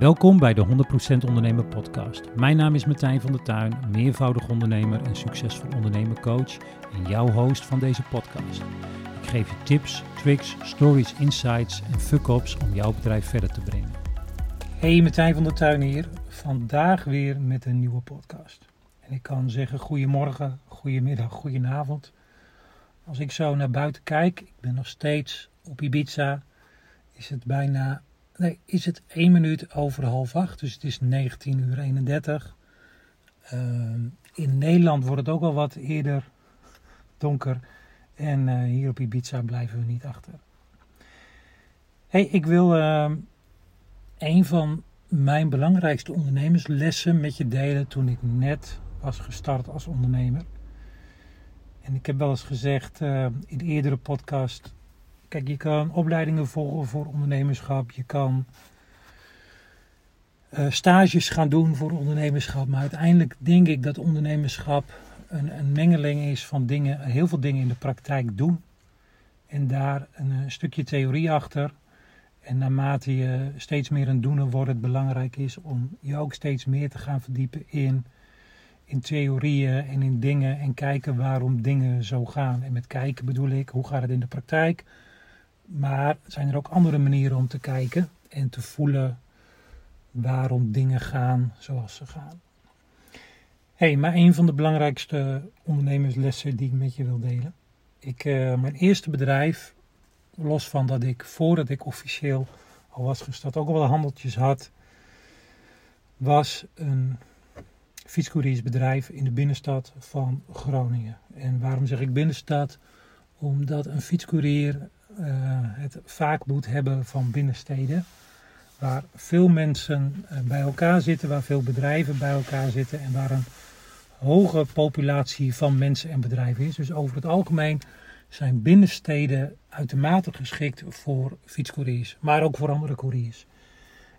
Welkom bij de 100% Ondernemer Podcast. Mijn naam is Martijn van der Tuin, meervoudig ondernemer en succesvol ondernemercoach en jouw host van deze podcast. Ik geef je tips, tricks, stories, insights en fuck-ups om jouw bedrijf verder te brengen. Hey, Martijn van der Tuin hier. Vandaag weer met een nieuwe podcast. En ik kan zeggen goedemorgen, goedemiddag, goedenavond. Als ik zo naar buiten kijk, ik ben nog steeds op Ibiza, is het bijna Nee, is het 1 minuut over half 8, dus het is 19 uur 31. Ehm, in Nederland wordt het ook al wat eerder donker. En uh, hier op Ibiza blijven we niet achter. Hey, ik wil uh, een van mijn belangrijkste ondernemerslessen met je delen toen ik net was gestart als ondernemer. En ik heb wel eens gezegd uh, in de eerdere podcast Kijk, je kan opleidingen volgen voor ondernemerschap. Je kan uh, stages gaan doen voor ondernemerschap. Maar uiteindelijk denk ik dat ondernemerschap een, een, mengeling is van dingen, heel veel dingen in de praktijk doen. En daar een, een stukje theorie achter. En naarmate je steeds meer een doener wordt, het belangrijk is om je ook steeds meer te gaan verdiepen in, in theorieën en in dingen. En kijken waarom dingen zo gaan. En met kijken bedoel ik, hoe gaat het in de praktijk? Maar zijn er ook andere manieren om te kijken en te voelen waarom dingen gaan zoals ze gaan. hey, maar een van de belangrijkste ondernemerslessen die ik met je wil delen. Ik, uh, mijn eerste bedrijf, los van dat ik voordat ik officieel al was gestart ook al wel handeltjes had, was een fietscouriersbedrijf in de binnenstad van Groningen. En waarom zeg ik binnenstad? Omdat een fietscourier het vaak moet hebben van binnensteden. Waar veel mensen uh, bij elkaar zitten, waar veel bedrijven bij elkaar zitten en waar een hoge populatie van mensen en bedrijven is. Dus over het algemeen zijn binnensteden uitermate geschikt voor fietscouriers, maar ook voor andere couriers.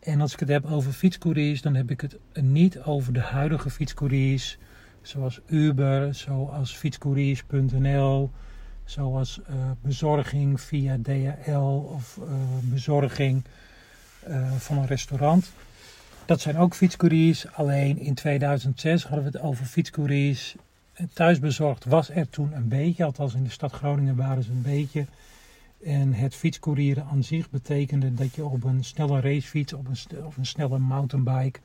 En als ik het heb over fietscouriers, dan heb ik het niet over de huidige fietscouriers, zoals Uber, zoals fietscouriers.nl, zoals uh, bezorging via DHL of uh, bezorging uh, van een restaurant. Dat zijn ook fietscouriers, alleen in 2006 hadden we het over fietscouriers. Thuisbezorgd was er toen een beetje, althans in de stad Groningen waren ze een beetje. En het fietscourieren aan zich betekende dat je op een snelle racefiets, op een, of een snelle mountainbike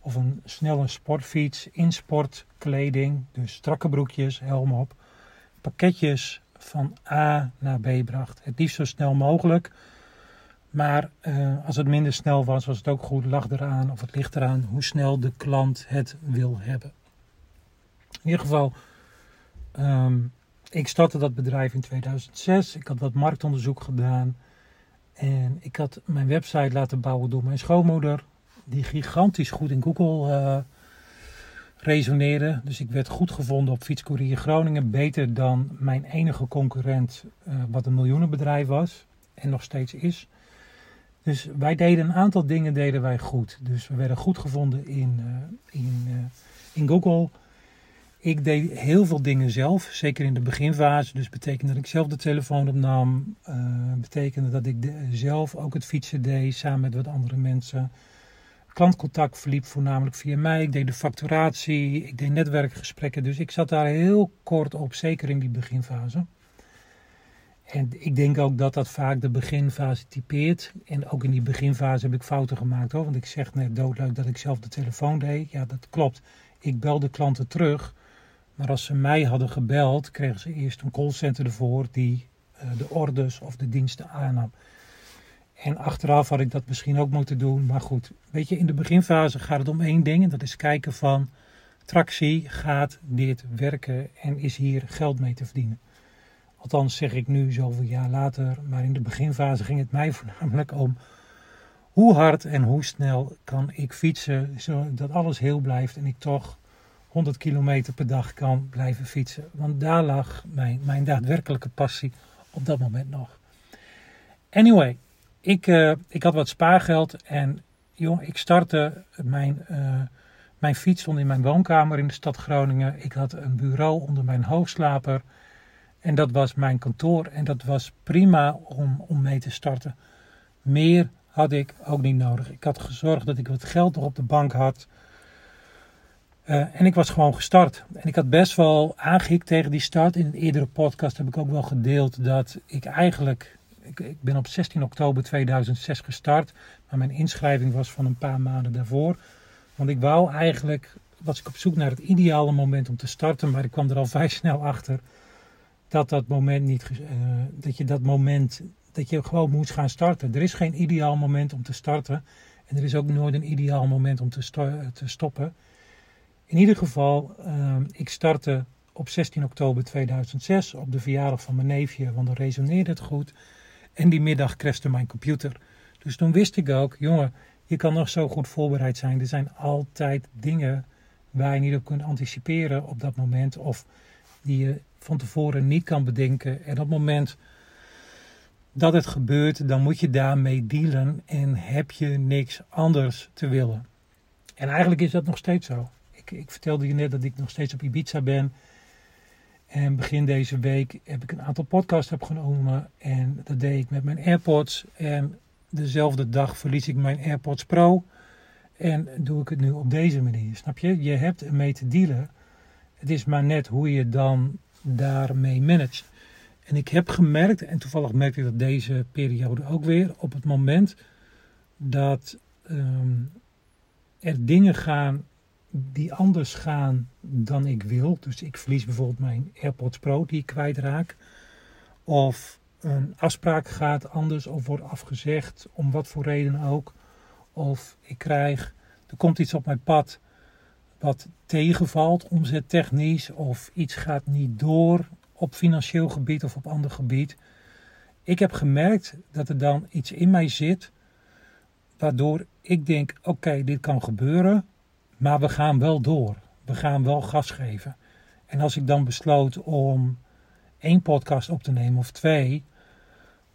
of een snelle sportfiets in sportkleding, dus strakke broekjes, helm op, pakketjes van A naar B bracht. Het liefst zo snel mogelijk. Maar uh, als het minder snel was, was het ook goed. Lag eraan of het ligt eraan hoe snel de klant het wil hebben. In ieder geval, um, ik startte dat bedrijf in 2006. Ik had wat marktonderzoek gedaan. En ik had mijn website laten bouwen door mijn schoonmoeder. Die gigantisch goed in Google uh, resoneren. Dus ik werd goed gevonden op Fietscourier Groningen. Beter dan mijn enige concurrent, uh, wat een miljoenenbedrijf was. En nog steeds is. Dus wij deden een aantal dingen deden wij goed. Dus we werden goed gevonden in, uh, in, uh, in Google. Ik deed heel veel dingen zelf, zeker in de beginfase. Dus betekende dat ik zelf de telefoon opnam. betekende dat ik zelf ook het fietsen deed samen met wat andere mensen. Klantcontact verliep voornamelijk via mij. Ik deed de facturatie, ik deed netwerkgesprekken. Dus ik zat daar heel kort op, zeker in die beginfase. En ik denk ook dat dat vaak de beginfase typeert. En ook in die beginfase heb ik fouten gemaakt hoor. Want ik zeg net doodleuk dat ik zelf de telefoon deed. Ja, dat klopt. Ik belde klanten terug. Maar als ze mij hadden gebeld, kregen ze eerst een callcenter ervoor die uh, de orders of de diensten aannam. En achteraf had ik dat misschien ook moeten doen. Maar goed, weet je, in de beginfase gaat het om één ding. En dat is kijken van tractie, gaat dit werken en is hier geld mee te verdienen. Althans zeg ik nu zoveel jaar later. Maar in de beginfase ging het mij voornamelijk om hoe hard en hoe snel kan ik fietsen. Zodat alles heel blijft en ik toch 100 kilometer per dag kan blijven fietsen. Want daar lag mijn, mijn daadwerkelijke passie op dat moment nog. Anyway, ik, uh, ik had wat spaargeld en jong, ik startte mijn, uh, mijn fiets stond in mijn woonkamer in de stad Groningen. Ik had een bureau onder mijn hoogslaper en dat was mijn kantoor en dat was prima om, om mee te starten. Meer had ik ook niet nodig. Ik had gezorgd dat ik wat geld nog op de bank had. Eh, en ik was gewoon gestart. En ik had best wel aangehikt tegen die start. In een eerdere podcast heb ik ook wel gedeeld dat ik eigenlijk. Ik, ik, ben op 16 oktober 2006 gestart. Maar mijn inschrijving was van een paar maanden daarvoor. Want ik wou eigenlijk. Was ik op zoek naar het ideale moment om te starten. Maar ik kwam er al vrij snel achter. Dat dat moment niet. Uh, dat je dat moment. Dat je gewoon moet gaan starten. Er is geen ideaal moment om te starten. En er is ook nooit een ideaal moment om te, stoppen. In ieder geval, uh, ik startte op 16 oktober 2006 op de verjaardag van mijn neefje, want dan resoneerde het goed. En die middag crashte mijn computer. Dus toen wist ik ook, jongen, je kan nog zo goed voorbereid zijn. Er zijn altijd dingen waar je niet op kunt anticiperen op dat moment. Of die je van tevoren niet kan bedenken. En op het moment dat het gebeurt, dan moet je daarmee dealen en heb je niks anders te willen. En eigenlijk is dat nog steeds zo ik, ik vertelde je net dat ik nog steeds op Ibiza ben. En begin deze week heb ik een aantal podcasts opgenomen. En dat deed ik met mijn AirPods. En dezelfde dag verlies ik mijn AirPods Pro. En doe ik het nu op deze manier. Snap je? Je hebt ermee te dealen. Het is maar net hoe je dan daarmee managt. En ik heb gemerkt, en toevallig merkte ik dat deze periode ook weer, op het moment dat ehm, er dingen gaan die anders gaan dan ik wil. Dus ik verlies bijvoorbeeld mijn AirPods Pro die ik kwijtraak. Of een afspraak gaat anders of wordt afgezegd, om wat voor reden ook. Of ik krijg, er komt iets op mijn pad wat tegenvalt, omzettechnisch. Of iets gaat niet door op financieel gebied of op ander gebied. Ik heb gemerkt dat er dan iets in mij zit, waardoor ik denk: oké, dit kan gebeuren. Maar we gaan wel door. We gaan wel gas geven. En als ik dan besloot om één podcast op te nemen of twee,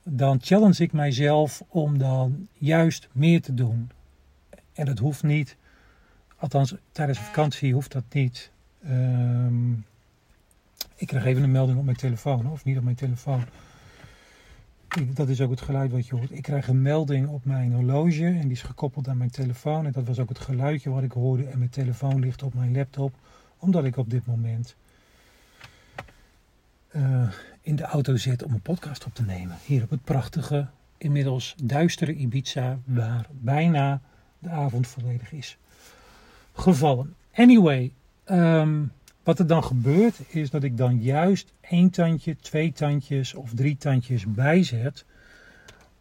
dan challenge ik mijzelf om dan juist meer te doen. En dat hoeft niet, althans tijdens vakantie hoeft dat niet. Um, ik krijg even een melding op mijn telefoon, of niet op mijn telefoon dat is ook het geluid wat je hoort. Ik krijg een melding op mijn horloge en die is gekoppeld aan mijn telefoon. En dat was ook het geluidje wat ik hoorde. En mijn telefoon ligt op mijn laptop, omdat ik op dit moment uh, in de auto zit om een podcast op te nemen. Hier op het prachtige, inmiddels duistere Ibiza, waar bijna de avond volledig is gevallen. Anyway, um, wat er dan gebeurt is dat ik dan juist één tandje, twee tandjes of drie tandjes bijzet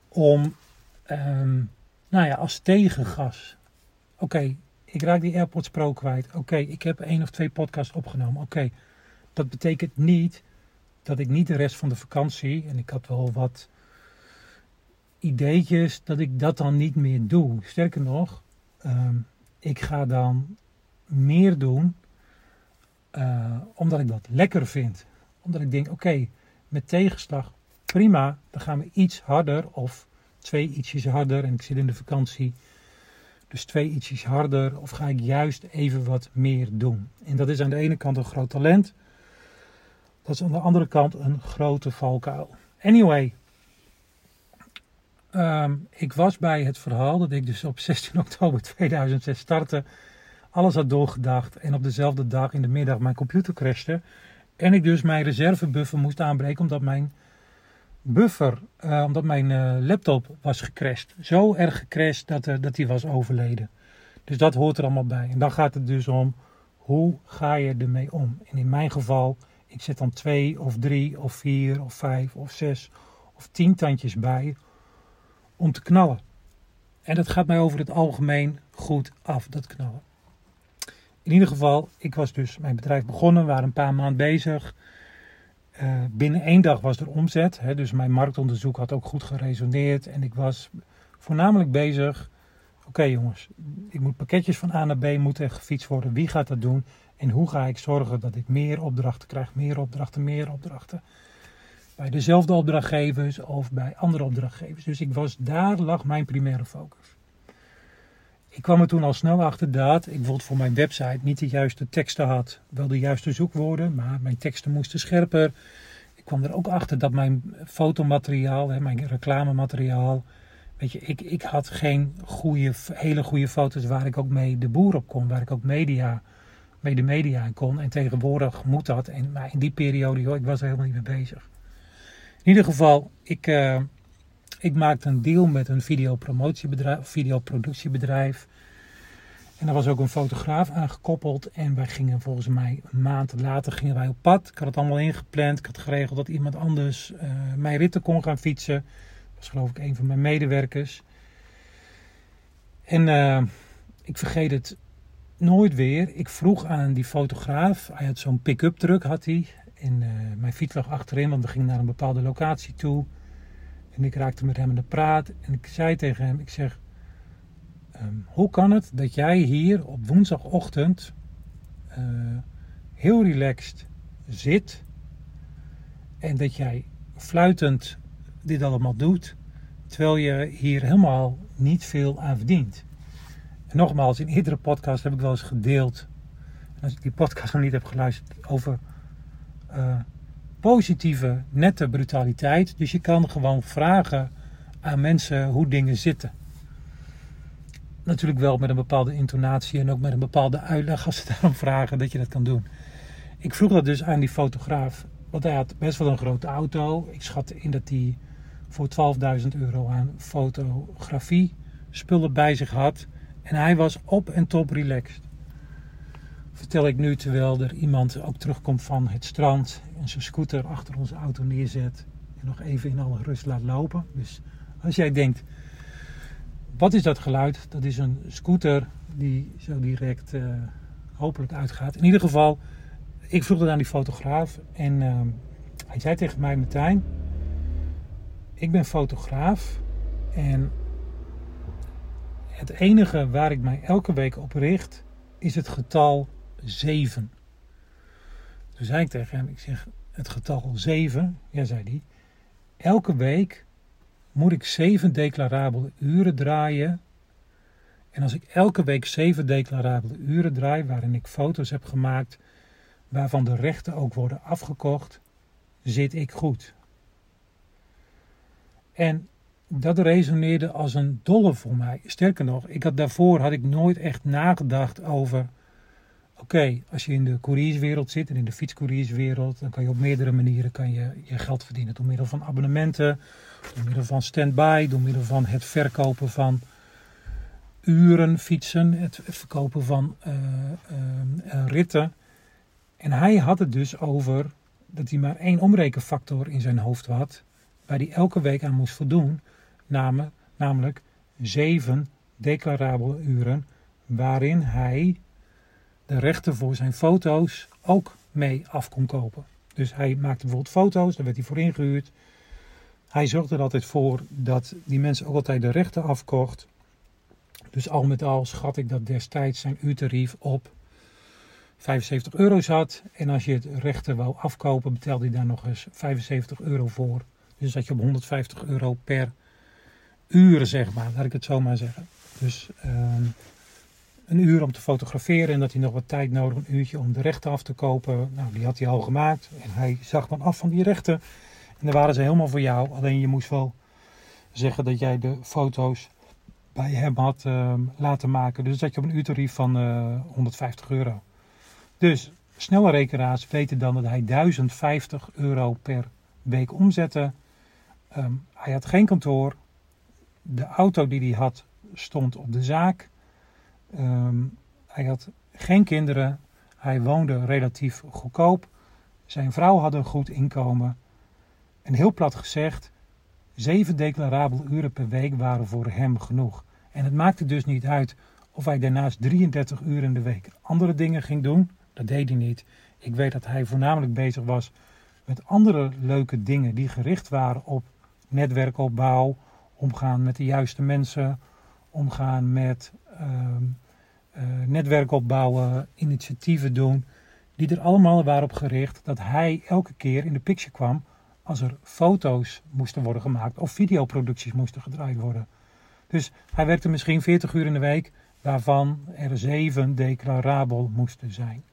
om, um, nou ja, als tegengas. Oké, ik raak die AirPods Pro kwijt. Oké, ik heb één of twee podcasts opgenomen. Oké, dat betekent niet dat ik niet de rest van de vakantie, en ik had wel wat ideetjes, dat ik dat dan niet meer doe. Sterker nog, um, ik ga dan meer doen uh, omdat ik dat lekker vind. Omdat ik denk, oké, met tegenslag, prima, dan gaan we iets harder of twee ietsjes harder. En ik zit in de vakantie, dus twee ietsjes harder. Of ga ik juist even wat meer doen. En dat is aan de ene kant een groot talent. Dat is aan de andere kant een grote valkuil. Anyway, um, ik was bij het verhaal dat ik dus op 16 oktober 2006 startte alles had doorgedacht en op dezelfde dag in de middag mijn computer crashte. En ik dus mijn reservebuffer moest aanbreken omdat mijn buffer, uh, omdat mijn uh, laptop was gecrashed. Zo erg gecrashed dat, uh, dat die was overleden. Dus dat hoort er allemaal bij. En dan gaat het dus om, hoe ga je ermee om? En in mijn geval, ik zet dan twee of drie of vier of vijf of zes of tien tandjes bij om te knallen. En dat gaat mij over het algemeen goed af, dat knallen. In ieder geval, ik was dus mijn bedrijf begonnen, waren een paar maanden bezig. Uh, binnen één dag was er omzet, hè, dus mijn marktonderzoek had ook goed geresoneerd. En ik was voornamelijk bezig, oké jongens, ik moet pakketjes van A naar B moeten gefietst worden. Wie gaat dat doen? En hoe ga ik zorgen dat ik meer opdrachten krijg, meer opdrachten, meer opdrachten. Bij dezelfde opdrachtgevers of bij andere opdrachtgevers. Dus ik was, daar lag mijn primaire focus. Ik kwam er toen al snel achter dat ik bijvoorbeeld voor mijn website niet de juiste teksten had. Wel de juiste zoekwoorden, maar mijn teksten moesten scherper. Ik kwam er ook achter dat mijn fotomateriaal, mijn reclamemateriaal, Weet je, ik, ik had geen goede, hele goede foto's waar ik ook mee de boer op kon, waar ik ook media, mee de media in kon. En tegenwoordig moet dat. En, maar in die periode, joh, ik was er helemaal niet mee bezig. In ieder geval, ik, uh, ik maakte een deal met een videoproductiebedrijf. En er was ook een fotograaf aangekoppeld. En wij gingen volgens mij een maand later gingen wij op pad. Ik had het allemaal ingepland. Ik had geregeld dat iemand anders uh, mijn ritten kon gaan fietsen. Dat was geloof ik een van mijn medewerkers. En uh, ik vergeet het nooit weer. Ik vroeg aan die fotograaf. Hij had zo'n pick-up truck had hij. En uh, mijn fiets lag achterin, want we gingen naar een bepaalde locatie toe. En ik raakte met hem in de praat. En ik zei tegen hem, ik zeg... Um, hoe kan het dat jij hier op woensdagochtend uh, heel relaxed zit en dat jij fluitend dit allemaal doet, terwijl je hier helemaal niet veel aan verdient? En nogmaals, in eerdere podcast heb ik wel eens gedeeld, als ik die podcast nog niet heb geluisterd, over uh, positieve, nette brutaliteit. Dus je kan gewoon vragen aan mensen hoe dingen zitten. Natuurlijk wel met een bepaalde intonatie en ook met een bepaalde uitleg als ze daarom vragen dat je dat kan doen. Ik vroeg dat dus aan die fotograaf, want hij had best wel een grote auto. Ik schatte in dat hij voor 12.000 euro aan fotografie spullen bij zich had. En hij was op en top relaxed. Vertel ik nu terwijl er iemand ook terugkomt van het strand zijn scooter achter onze auto neerzet en nog even in alle rust laat lopen. Dus als jij denkt, wat is dat geluid? Dat is een scooter die zo direct uh, hopelijk uitgaat. In ieder geval, ik vroeg het aan die fotograaf en uh, hij zei tegen mij, Martijn, ik ben fotograaf en het enige waar ik mij elke week op richt is het getal 7. Toen zei ik tegen hem, ik zeg, het getal 7, ja zei hij, elke week moet ik 7 declarabele uren draaien. En als ik elke week 7 declarabele uren draai, waarin ik foto's heb gemaakt, waarvan de rechten ook worden afgekocht, zit ik goed. En dat resoneerde als een dolle voor mij. Sterker nog, ik had, daarvoor had ik nooit echt nagedacht over Oké, als je in de courierswereld zit en in de fietscourierswereld, dan kan je op meerdere manieren kan je, je geld verdienen. Door middel van abonnementen, door middel van stand-by, door middel van het verkopen van uren fietsen, het verkopen van uh, uh, ritten. En hij had het dus over dat hij maar één omrekenfactor in zijn hoofd had, waar hij elke week aan moest voldoen, namelijk zeven declarabele uren, waarin hij de rechten voor zijn foto's ook mee af kon kopen. Dus hij maakte bijvoorbeeld foto's, daar werd hij voor ingehuurd. Hij zorgde er altijd voor dat die mensen ook altijd de rechten afkocht. Dus al met al schat ik dat destijds zijn uurtarief op 75 euro zat. En als je het rechten wou afkopen, betaalde hij daar nog eens 75 euro voor. Dus dat je op 150 euro per uur, zeg maar, laat ik het zo maar zeggen. Dus uh, een uur om te fotograferen en dat hij nog wat tijd nodig, een uurtje om de rechten af te kopen. Nou, die had hij al gemaakt en hij zag dan af van die rechten. En dan waren ze helemaal voor jou. Alleen je moest wel zeggen dat jij de foto's bij hem had uh, laten maken. Dus dat je op een uurtarief van uh, eh, 150 euro. Dus snelle rekenaars weten dan dat hij 1050 euro per week omzette. Um, hij had geen kantoor. De auto die hij had stond op de zaak. Um, hij had geen kinderen. Hij woonde relatief goedkoop. Zijn vrouw had een goed inkomen. En heel plat gezegd, zeven declarabele uren per week waren voor hem genoeg. En het maakte dus niet uit of hij daarnaast 33 uur in de week andere dingen ging doen. Dat deed hij niet. Ik weet dat hij voornamelijk bezig was met andere leuke dingen die gericht waren op netwerkopbouw, omgaan met de juiste mensen, omgaan met netwerk opbouwen, initiatieven doen, die er allemaal waren op gericht dat hij elke keer in de picture kwam als er foto's moesten worden gemaakt of videoproducties moesten gedraaid worden. Dus hij werkte misschien 40 uur in de week, waarvan er 7 declarabel moesten zijn.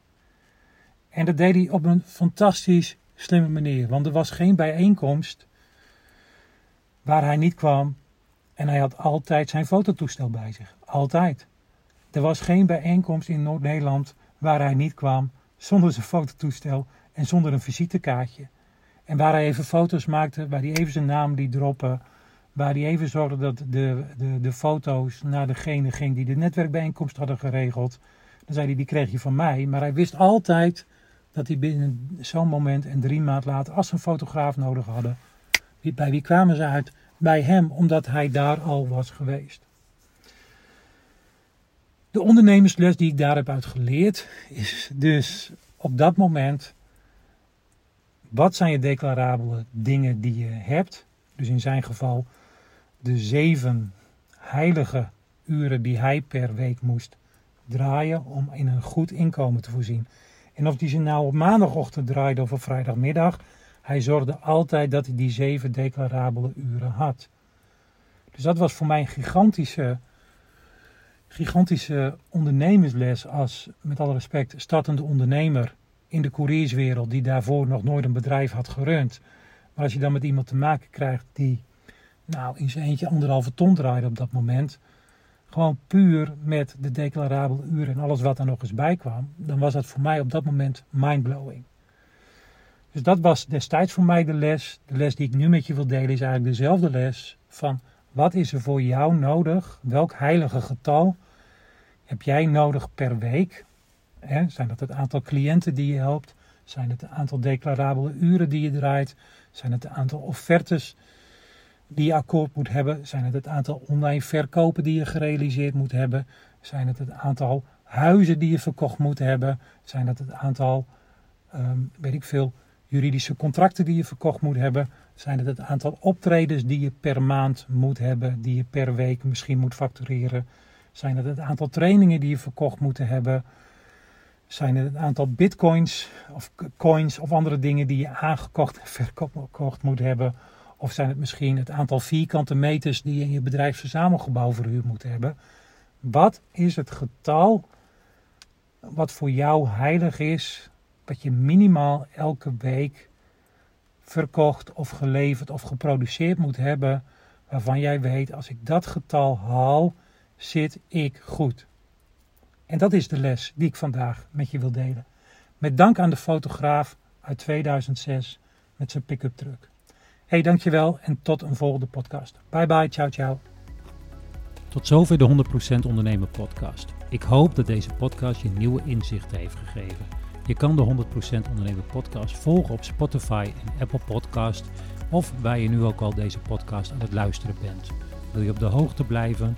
En dat deed hij op een fantastisch slimme manier, want er was geen bijeenkomst waar hij niet kwam En hij had altijd zijn fototoestel bij zich. Altijd. Er was geen bijeenkomst in Noord-Nederland waar hij niet kwam zonder zijn fototoestel en zonder een visitekaartje. En waar hij even foto's maakte, waar hij even zijn naam liet droppen, waar hij even zorgde dat de, de, de foto's naar degene ging die de netwerkbijeenkomst hadden geregeld. Dan zei hij, die kreeg je van mij. Maar hij wist altijd dat hij binnen zo'n moment en drie maanden later, als ze een fotograaf nodig hadden, bij wie kwamen ze uit? Bij hem, omdat hij daar al was geweest. De ondernemersles die ik daar heb uit geleerd is dus op dat moment wat zijn je declarabele dingen die je hebt. Dus in zijn geval de zeven heilige uren die hij per week moest draaien om in een goed inkomen te voorzien. En of die ze nou op maandagochtend draaide of op vrijdagmiddag, hij zorgde altijd dat hij die zeven declarabele uren had. Dus dat was voor mij een gigantische gigantische ondernemersles als, met alle respect, startende ondernemer in de courierswereld die daarvoor nog nooit een bedrijf had gerund. Maar als je dan met iemand te maken krijgt die nou, in zijn eentje anderhalve ton draaide op dat moment, gewoon puur met de declarabele uren en alles wat er nog eens bij kwam, dan was dat voor mij op dat moment mindblowing. Dus dat was destijds voor mij de les. De les die ik nu met je wil delen is eigenlijk dezelfde les van wat is er voor jou nodig? Welk heilige getal heb jij nodig per week? Hè? Zijn dat het aantal cliënten die je helpt? Zijn het het aantal declarabele uren die je draait? Zijn het het aantal offertes die je akkoord moet hebben? Zijn het het aantal online verkopen die je gerealiseerd moet hebben? Zijn het het aantal huizen die je verkocht moet hebben? Zijn het het aantal, ehm, weet ik veel, juridische contracten die je verkocht moet hebben? Zijn het het aantal optredens die je per maand moet hebben, die je per week misschien moet factureren? Zijn het het aantal trainingen die je verkocht moet hebben? Zijn het het aantal bitcoins of coins of andere dingen die je aangekocht en verkocht moet hebben? Of zijn het misschien het aantal vierkante meters die je in je bedrijfsverzamelgebouw verhuurd moet hebben? Wat is het getal wat voor jou heilig is, wat je minimaal elke week verkocht of geleverd of geproduceerd moet hebben, waarvan jij weet, als ik dat getal haal, zit ik goed. En dat is de les die ik vandaag met je wil delen. Met dank aan de fotograaf uit 2006 met zijn pick-up truck. Hey, dankjewel en tot een volgende podcast. Bye bye, ciao ciao. Tot zover de 100% Ondernemer podcast. Ik hoop dat deze podcast je nieuwe inzichten heeft gegeven. Je kan de 100% Ondernemer podcast volgen op Spotify en Apple Podcast of waar je nu ook al deze podcast aan het luisteren bent. Wil je op de hoogte blijven?